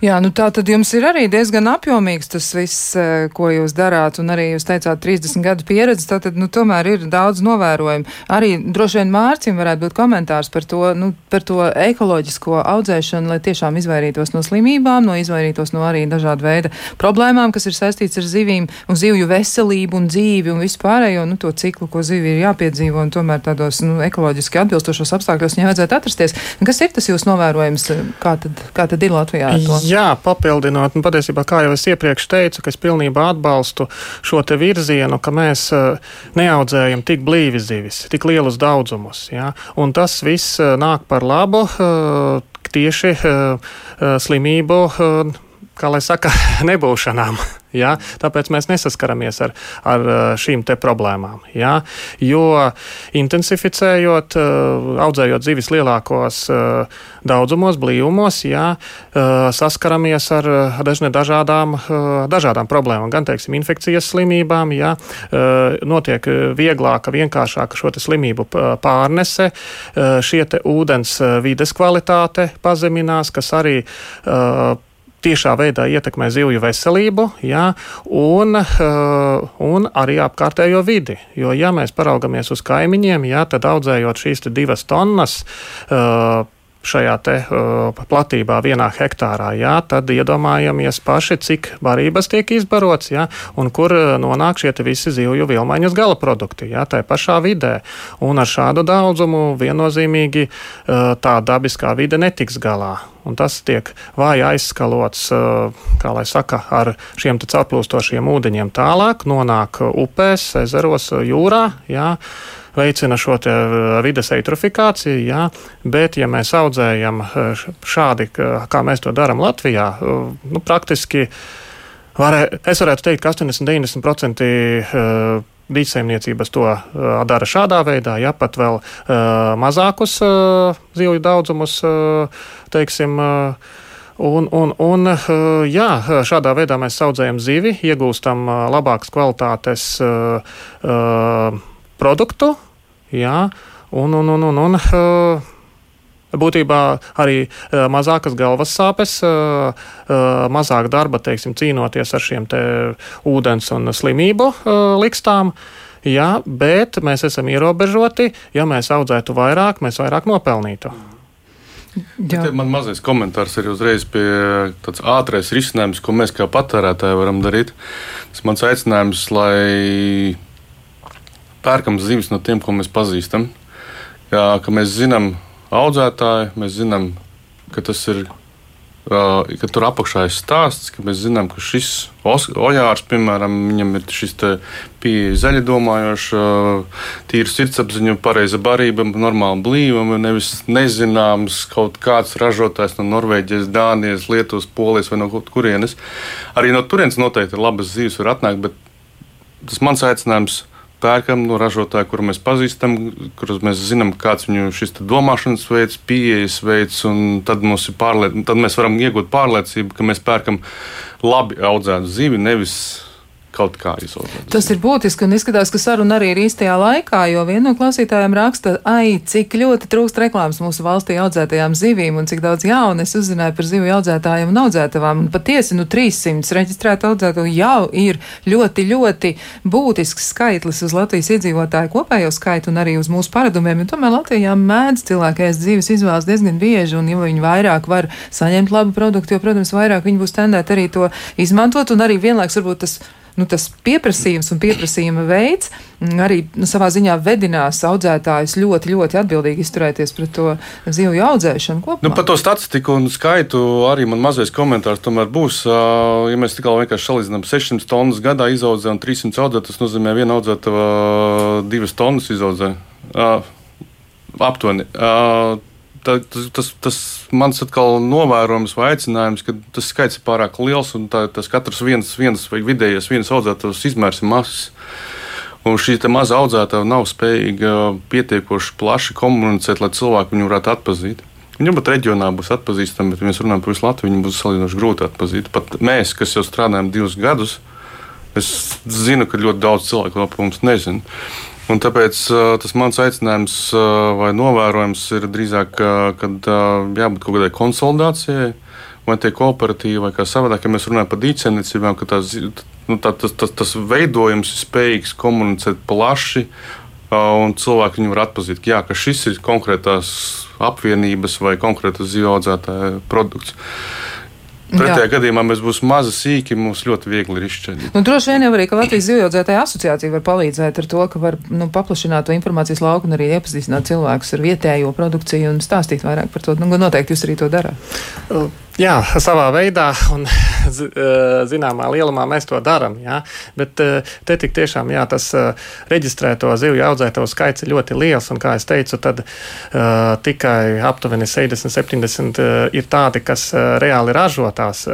Jā, nu tā tad jums ir arī diezgan apjomīgs tas viss, eh, ko jūs darāt, un arī jūs teicāt 30 gadu pieredze, tātad, nu, tomēr ir daudz novērojumu. Arī droši vien Mārcim varētu būt komentārs par to, nu, par to ekoloģisko audzēšanu, lai tiešām izvairītos no slimībām, no izvairītos no arī dažādu veidu problēmām, kas ir saistīts ar zivīm un zivju veselību un dzīvi un vispārējo, nu, to ciklu, ko zivi ir jāpiedzīvo, un tomēr tādos, nu, ekoloģiski atbilstošos apstākļos viņai vajadzētu atrasties. Kas ir tas jūs novērojums, kā tad, kā tad ir Latvijā? To? Jā, papildinot, un patiesībā, kā jau es iepriekš teicu, ka es pilnībā atbalstu šo te virzienu, ka mēs uh, neaudzējam tik blīvi zivis, tik lielus daudzumus. Ja? Un tas viss uh, nāk par labu uh, tieši slimību kā lai saka, nebūšanām. Ja? Tāpēc mēs nesaskaramies ar, ar uh, šīm problēmām. Ja? Jo intensificējot, uh, audzējot zivis lielākos uh, daudzumos, blīvumos, ja? saskaramies ar dažādām, dažādām problēmām. Gan teiksim, infekcijas slimībām, ja? notiek vieglāka, vienkāršāka šo slimību pārnese, šie ūdens vides kvalitāte pazeminās, kas arī tiešā veidā ietekmē zivju veselību jā, un, uh, un arī apkārtējo vidi. Jo, ja mēs paraugamies uz kaimiņiem, jā, tad audzējot šīs divas tonnas, uh, šajā te, uh, platībā vienā hektārā, jā, tad iedomājamies paši, cik barības tiek izbarots, jā, un kur nonāk šie visi zivju vilmaiņas gala produkti, jā, tā pašā vidē. Un ar šādu daudzumu viennozīmīgi uh, tā dabiskā vide netiks galā. Un tas tiek vāji aizskalots, kā lai saka, ar šiem caurplūstošiem ūdeņiem tālāk, nonāk upēs, ezeros, jūrā. Jā veicina šo vides eitrofikāciju, jā, bet, ja mēs audzējam šādi, kā mēs to darām Latvijā, nu, praktiski varē, es varētu teikt, ka 80-90% dīķsaimniecības to uh, dara šādā veidā, ja pat vēl uh, mazākus uh, zivju daudzumus, uh, teiksim, uh, Un, un, un, jā, šādā veidā mēs audzējam zivi, iegūstam labākas kvalitātes uh, uh, produktu, jā, un, un, un, un, un uh, Būtībā arī uh, mazākas galvas sāpes, uh, uh, mazāk darba, teiksim, cīnoties ar šiem ūdens un slimību likstām. Jā, bet mēs esam ierobežoti. Ja mēs audzētu vairāk, mēs vairāk nopelnītu. Man mazais komentārs ir uzreiz pie tādas ātras risinājums, ko mēs kā patērētāji varam darīt. Tas mans aicinājums, lai pērkam zivis no tiem, ko mēs pazīstam. Jā, ka mēs zinām audzētāju, mēs zinām, ka tas ir. Ka tur apakšā ir stāsts, ka mēs zinām, ka šis ojārs, piemēram, viņam ir šis pieeja zaļi domājošs, tīra sirdsapziņa, pareiza barība, normāla blīvuma, nevis nezināms kaut kāds ražotājs no Norvēģijas, Dānijas, Lietuvas, Polijas vai no kurienes. Arī no turienes noteikti ir labas zīves, var atnākt, bet tas mans aicinājums pērkam no ražotāja, kuru mēs pazīstam, kurus mēs zinām, kāds viņu šis domāšanas veids, pieejas veids, un tad, pārliec, tad mēs varam iegūt pārliecību, ka mēs pērkam labi audzētu zivi, nevis kaut kā izaudzēt. Tas ir būtiski un izskatās, ka saruna arī ir īstajā laikā, jo viena no klausītājiem raksta, ai, cik ļoti trūkst reklāmas mūsu valstī audzētajām zivīm un cik daudz jaunu es uzzināju par zivju audzētājiem un audzētavām. Un patiesi, nu, 300 reģistrētu audzēto jau ir ļoti, ļoti būtisks skaitlis uz Latvijas iedzīvotāju kopējo skaitu un arī uz mūsu paradumiem, jo tomēr Latvijā mēdz cilvēki ēst dzīves izvēles diezgan bieži, un ja viņi vairāk var saņemt labu produktu, jo, protams, vairāk viņi būs tendēti arī to izmantot, un arī vienlaiks varbūt tas nu, tas pieprasījums un pieprasījuma veids arī nu, savā ziņā vedinās audzētājus ļoti, ļoti atbildīgi izturēties pret to zivju audzēšanu kopumā. Nu, par to statistiku un skaitu arī man mazais komentārs tomēr būs. Ja mēs tikai vienkārši salīdzinām 600 tonnas gadā izaudzē un 300 audzē, tas nozīmē viena audzētava divas tonnas izaudzē. Aptuveni tā, tas, tas, tas mans atkal novērojums vai aicinājums, ka tas skaits ir pārāk liels un tā, tas katrs viens, viens vai vidējais viens audzētājs izmērs ir mazs. Un šī maza audzētāja nav spējīga pietiekoši plaši komunicēt, lai cilvēki viņu varētu atpazīt. Viņa pat reģionā būs atpazīstama, bet, ja mēs runājam par visu Latviju, viņa būs salīdzinoši grūti atpazīt. Pat mēs, kas jau strādājam divus gadus, es zinu, ka ļoti daudz cilvēku no mums nezina. Un tāpēc tas mans aicinājums vai novērojums ir drīzāk, ka jābūt kaut kādai konsolidācijai, vai tie kooperatīvi, vai kā savādāk, ja mēs runājam par dīķsēmniecībām, ka tās, nu, tā, tas, tas, tas veidojums ir spējīgs komunicēt plaši, un cilvēki viņu var atpazīt, jā, ka šis ir konkrētās apvienības vai konkrētas zīvaudzētāja produkts. Pretējā gadījumā mēs būsim mazi, sīki, mums ļoti viegli ir izšķirt. Nu, droši vien jau arī, ka Latvijas zivjaudzētāja asociācija var palīdzēt ar to, ka var nu, paplašināt to informācijas lauku un arī iepazīstināt cilvēkus ar vietējo produkciju un stāstīt vairāk par to. Nu, noteikti jūs arī to darāt. Jā, savā veidā un zināmā lielumā mēs to darām. Bet te tik tiešām jā, tas reģistrēto zivju audzēto skaits ir ļoti liels. Un, kā jau teicu, tad uh, tikai aptuveni 60, 70 ir tādi, kas reāli ražo tās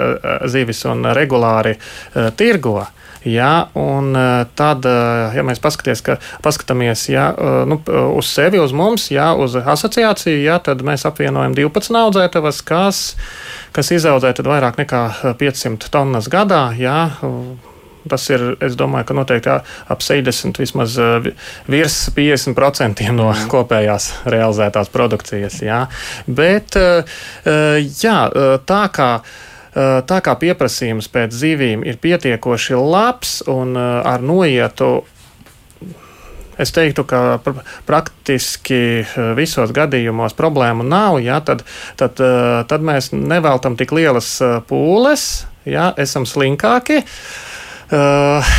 zivis un regulāri uh, tirgo. Jā, un tad, ja mēs ka, paskatāmies jā, nu, uz sevi, uz mums, jā, uz asociāciju, jā, tad mēs apvienojam 12 audzētavas, kas kas izaudzē vairāk nekā 500 tonnas gadā. Jā, Tas ir, es domāju, ka noteikti ap 60, vismaz virs 50% no kopējās realizētās produkcijas. Jā. Bet jā, tā kā. Tā kā pieprasījums pēc zivīm ir pietiekoši labs un ar noietu es teiktu, ka pr praktiski visos gadījumos problēmu nav, ja, tad, tad, tad mēs neveltam tik lielas pūles, ja, esam slinkāki. Uh,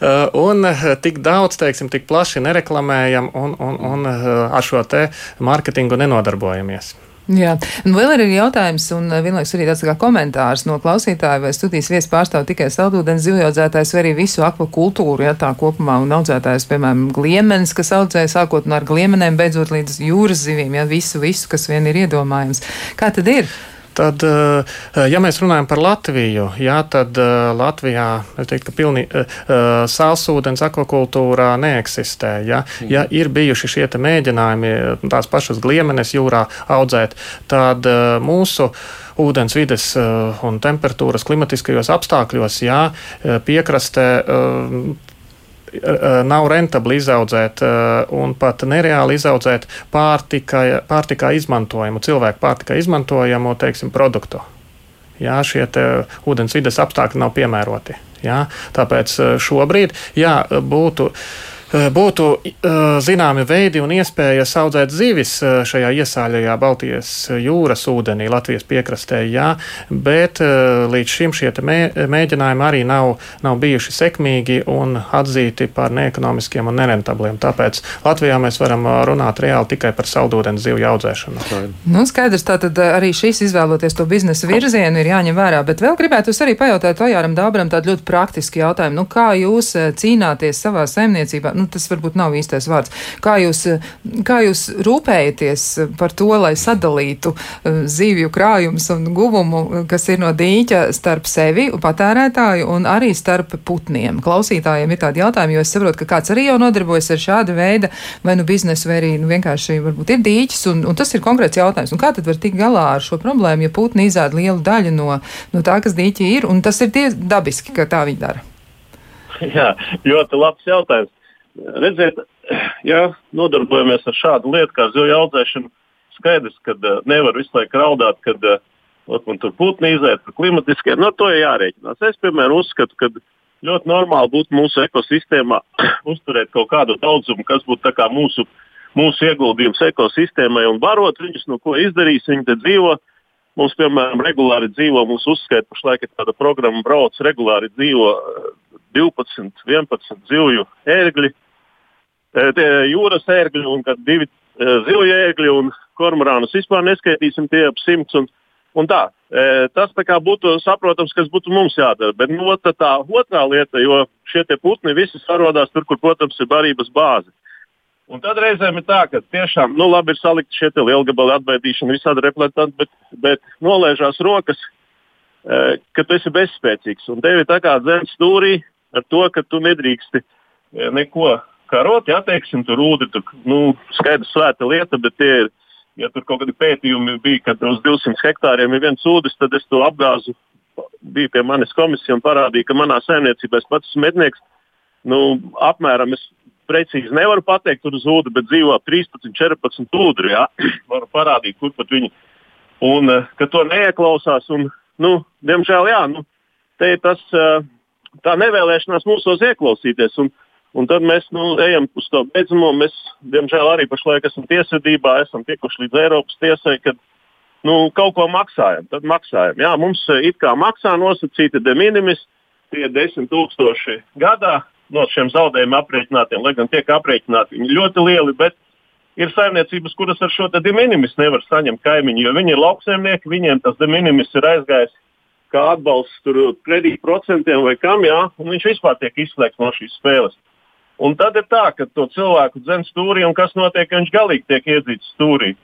un tik daudz, teiksim, tik plaši nereklamējam un, un, un ar šo te mārketingu nenodarbojamies. Jā, un vēl ir jautājums, un eh, vienlaikus arī tāds kā komentārs no klausītāja, vai studijas viesis pārstāv tikai saldūdens zivjaudzētājs vai arī visu akvakultūru, ja tā kopumā, un audzētājs, piemēram, gliemenis, kas audzē sākot no ar gliemenēm, beidzot līdz jūras zivīm, ja visu, visu, kas vien ir iedomājams. Kā tad ir? Tad, eh, ja mēs runājam par Latviju, jā, tad eh, Latvijā teiktu, pilni, eh, sālsūdens akvakultūrā neeksistē. Ja, mhm. ja ir bijuši šie mēģinājumi tās pašas gliemenes jūrā audzēt, tad mūsu ūdens vides un temperatūras klimatiskajos apstākļos, jā, piekrastē nav rentabli izaudzēt eh, un pat nereāli izaudzēt pārtika, pārtikā izmantojamu, cilvēku pārtikā izmantojamu teiksim, produktu. Jā, šie ūdens vides apstākļi nav piemēroti. Jā, tāpēc eh, šobrīd jā, būtu Eh, būtu eh, zināmi veidi un iespējas audzēt zivis eh, šajā iesāļajā Baltijas jūras ūdenī, Latvijas piekrastē, jā, bet līdz šim šie mē, mēģinājumi arī nav, nav bijuši sekmīgi un atzīti par neekonomiskiem un nerentabliem. Tāpēc Latvijā mēs varam runāt reāli tikai par saldūdens zivju audzēšanu. Nu, skaidrs, tātad arī šis izvēloties to biznesa virzienu ir jāņem vērā, bet vēl gribētu arī pajautāt Ojāram Dābram tādu ļoti praktisku jautājumu. Nu, kā jūs cīnāties savā saimniecībā? Nu, nu, tas varbūt nav īstais vārds. Kā jūs, kā jūs rūpējaties par to, lai sadalītu uh, zivju krājumus un guvumu, kas ir no dīķa starp sevi, patērētāju un arī starp putniem? Klausītājiem ir tādi jautājumi, jo es saprotu, ka kāds arī jau nodarbojas ar šādu veidu vai nu biznesu, vai arī nu, vienkārši varbūt ir dīķis, un, un tas ir konkrēts jautājums. Un kā tad var tikt galā ar šo problēmu, ja putni izēd lielu daļu no, no tā, kas dīķi ir, un tas ir dabiski, ka tā viņi dara? Jā, ļoti labs jautājums redziet, ja nodarbojamies ar šādu lietu kā zivju audzēšanu, skaidrs, ka uh, nevar visu laiku raudāt, kad uh, man tur putni iziet par klimatiskiem. No nu, to ir jārēķinās. Es, piemēram, uzskatu, ka ļoti normāli būtu mūsu ekosistēmā uzturēt kaut kādu daudzumu, kas būtu mūsu, mūsu ieguldījums ekosistēmai un barot viņus, no ko izdarīs. Viņi te dzīvo. Mums, piemēram, regulāri dzīvo, mums uzskaita, pašlaik ir tāda programma, brauc regulāri dzīvo 12, 11 zivju ērgļi jūras ērgļi un divi zivju ērgļi un kormorānus vispār neskaitīsim tie ap simts. Un, un tā, tas tā būtu saprotams, kas būtu mums jādara. Bet no, tā, tā otrā lieta, jo šie putni visi sarodās tur, kur, protams, ir barības bāze. Un tad reizēm ir tā, ka tiešām nu, labi ir salikt šie lielgabali atbaidīšana, visādi repletanti, bet, bet nolaižās rokas, ka tu esi bezspēcīgs. Un tev ir tā kā dzēns stūrī ar to, ka tu nedrīksti neko karot, ja teiksim, tur ūdeni, tur nu, skaidrs svēta lieta, bet tie ir, ja tur kaut kādi pētījumi bija, kad uz 200 hektāriem ir viens ūdens, tad es to apgāzu. Bija pie manis komisija un parādīja, ka manā saimniecībā es pats esmu mednieks. Nu, apmēram es precīzi nevaru pateikt, tur uz ūdeni, bet dzīvo 13, 14 ūdeni. Ja? Varu parādīt, kur pat viņi. Un eh, ka to neieklausās. Un, nu, diemžēl, jā, nu, te ir tas, eh, tā nevēlēšanās mūsos ieklausīties. Un, Un tad mēs nu, ejam uz to beidzamo. Mēs, diemžēl, arī pašlaik esam tiesvedībā, esam tikuši līdz Eiropas tiesai, kad nu, kaut ko maksājam. Tad maksājam. Jā, mums eh, it kā maksā nosacīti de minimis, tie 10 tūkstoši gadā no šiem zaudējumiem aprēķinātiem, lai gan tiek aprēķināti viņi ļoti lieli. Ir saimniecības, kuras ar šo de minimis nevar saņemt kaimiņu, jo viņi ir lauksaimnieki, viņiem tas de minimis ir aizgājis kā atbalsts kredītprocentiem vai kam, jā, un viņš vispār tiek izslēgts no šīs spēles. Un tad ir tā, ka to cilvēku dzen stūrī, un kas notiek, ja viņš galīgi tiek iedzīts stūrī.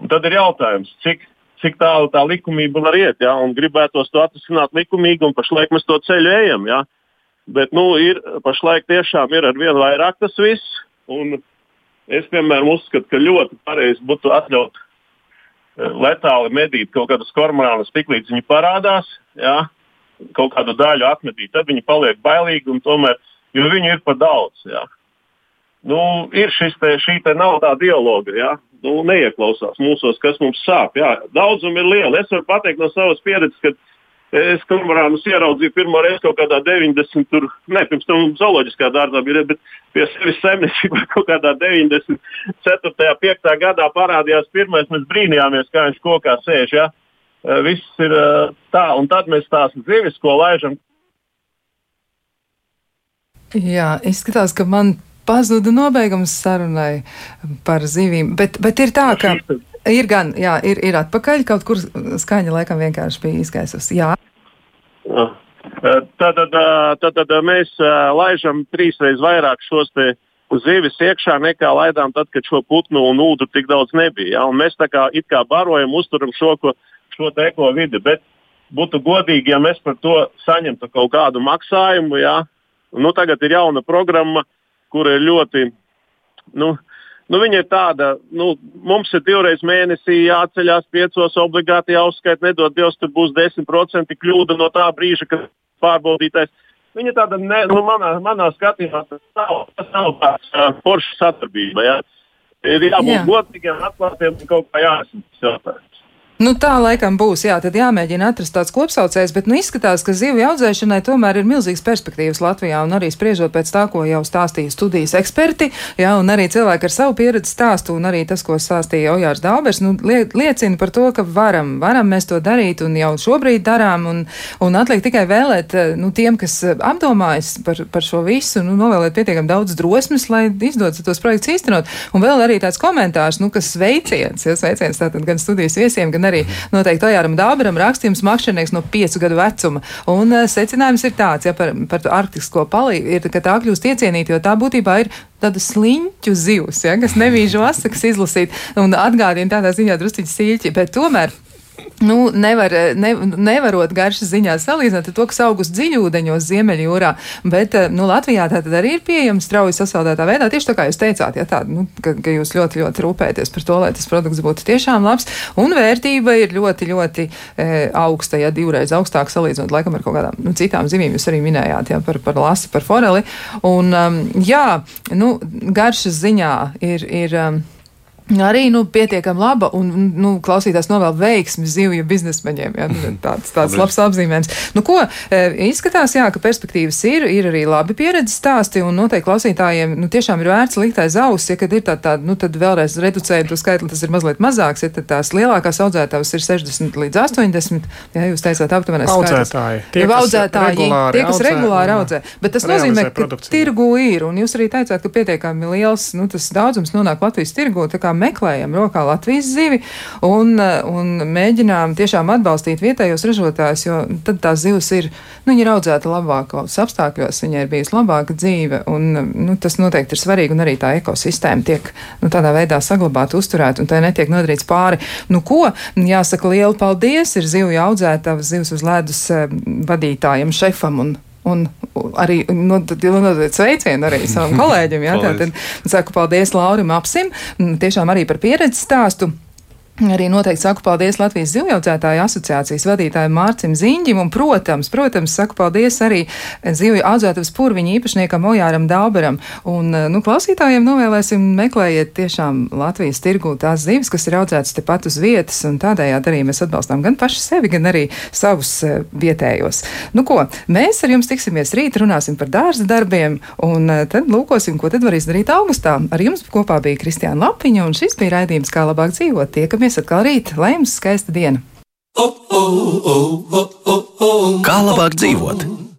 Un tad ir jautājums, cik, cik tālu tā likumība var iet, ja? un gribētos to atrisināt likumīgi, un pašlaik mēs to ceļu ejam. Ja? Bet nu, ir, pašlaik tiešām ir ar vien vairāk tas viss. Es, piemēram, uzskatu, ka ļoti pareizi būtu atļaut eh, letāli medīt kaut kādus kormorānus, tik līdz viņi parādās, ja? kaut kādu daļu atmetīt. Tad viņi paliek bailīgi un tomēr jo viņu ir par daudz. Jā. Nu, ir te, šī te nav tā dialoga, jā. Nu, neieklausās mūsos, kas mums sāp. Jā. Daudzumi ir lieli. Es varu pateikt no savas pieredzes, ka Es kormorānus ieraudzīju pirmo reizi kaut kādā 90, tur, ne, pirms tam zooloģiskā dārzā bija, bet pie sevis saimniecībā kaut kādā 94. 5. gadā parādījās pirmais, mēs brīnījāmies, kā viņš kokā sēž. Ja? Viss ir tā, un tad mēs tās zivis, ko laižam. Jā, izskatās, ka man pazuda nobeigums sarunai par zivīm, bet, bet ir tā, ka Ir gan, jā, ir, ir atpakaļ, kaut kur skaņa laikam vienkārši bija izgaisusi. Jā. Tātad, tātad mēs laižam trīsreiz vairāk šos zivis iekšā nekā laidām tad, kad šo putnu un ūdu tik daudz nebija. Ja? Un mēs tā kā, kā barojam, uzturam šo, ko, šo eko vidi. Bet būtu godīgi, ja mēs par to saņemtu kaut kādu maksājumu. Ja? Nu, tagad ir jauna programma, kur ir ļoti. Nu, Nu, viņa ir tāda, nu, mums ir divreiz mēnesī jāceļās piecos, obligāti jāuzskaita, nedod Dievs, tur būs 10% kļūda no tā brīža, kad pārbaudītais. Viņa tāda, ne, nu, manā, manā skatījumā, tas nav, tas nav tāds uh, foršs sadarbība. Ja? Ir jābūt Jā. godīgiem, atklātiem un kaut kā jāsaka. Nu, tā laikam būs, jā, tad jāmēģina atrast tāds kopsaucējs, bet nu, izskatās, ka zivju audzēšanai tomēr ir milzīgas perspektīvas Latvijā, un arī spriežot pēc tā, ko jau stāstīja studijas eksperti, jā, un arī cilvēki ar savu pieredzi stāstu, un arī tas, ko stāstīja Ojārs Daubers, nu, liecina par to, ka varam, varam mēs to darīt, un jau šobrīd darām, un, un atliek tikai vēlēt, nu, tiem, kas apdomājas par, par šo visu, nu, novēlēt pietiekam daudz drosmes, lai izdodas tos projektus īstenot. Un vēl arī tāds komentārs, nu, kas sveiciens, ja sveiciens tātad gan studijas viesiem, gan arī noteikti Ojāram Dāberam rakstījums makšķernieks no piecu gadu vecuma. Un uh, secinājums ir tāds, ja par, par arktisko palīgu, ir, ka tā kļūst iecienīta, jo tā būtībā ir tāda sliņķu zivs, ja, kas nebīžu asakas izlasīt un atgādina tādā ziņā drusciņi sīļķi, bet tomēr Nu, nevar, ne, nevarot garšas ziņā salīdzināt ar to, kas augus dziļūdeņos Ziemeļjūrā, bet eh, nu, Latvijā tā tad arī ir pieejama strauji sasaldētā veidā, tieši tā kā jūs teicāt, ja tāda, nu, ka, ka jūs ļoti, ļoti rūpēties par to, lai tas produkts būtu tiešām labs, un vērtība ir ļoti, ļoti e, augsta, ja divreiz augstāk salīdzinot laikam ar kaut kādām nu, citām zivīm, jūs arī minējāt, ja, par, par lasi, par foreli, un um, jā, nu, garšas ziņā ir, ir um, Arī nu, pietiekami laba un nu, klausītājs novēl veiksmi zivju biznesmeņiem. Ja? Nu, tāds, tāds labs apzīmējums. Nu, ko, e, izskatās, jā, ka perspektīvas ir, ir arī labi pieredzes stāsti un noteikti klausītājiem nu, tiešām ir vērts likt aiz auss, ja kad ir tā, tā nu, tad vēlreiz reducējot to skaitli, tas ir mazliet mazāks, ja tad tās lielākās audzētavas ir 60 līdz 80, ja jūs teicāt aptuveni audzētāji. Tie, kas audzētāji, regulāri tie, kas regulāri audzē. Bet tas nozīmē, ka tirgu ir, un jūs arī teicāt, ka pietiekami liels, nu, tas daudzums nonāk Latvijas tirgu, tā kā meklējam rokā Latvijas zivi un, un mēģinām tiešām atbalstīt vietējos ražotājus, jo tad tās zivs ir, nu, viņa ir audzēta labākos apstākļos, viņai ir bijusi labāka dzīve, un nu, tas noteikti ir svarīgi, un arī tā ekosistēma tiek nu, tādā veidā saglabāta, uzturēta, un tai netiek nodarīts pāri. Nu, ko? Jāsaka lielu paldies ir zivju audzētavas zivs uz ledus eh, vadītājiem, šefam un Un arī nu, sveicienu arī savam kolēģim. Jā, tātad saku paldies Laurim Apsim, tiešām arī par pieredzi stāstu. Arī noteikti saku paldies Latvijas zivjaudzētāju asociācijas vadītājiem Mārcim Ziņģim un, protams, protams, saku paldies arī zivju audzētavas purviņu īpašniekam Ojāram Dauberam. Un, nu, klausītājiem novēlēsim meklējiet tiešām Latvijas tirgū tās zivis, kas ir audzētas tepat uz vietas, un tādējādi arī mēs atbalstām gan paši sevi, gan arī savus uh, vietējos. Nu, ko, mēs ar jums tiksimies rīt, runāsim par dārza darbiem, un uh, tad lūkosim, ko tad var izdarīt augustā. Ar jums kopā bija Kristiāna Lapiņa, un šis bija raidījums, kā labāk dzīvot. Tiekamies tiekamies atkal rīt, lai jums skaista diena! Kā labāk dzīvot?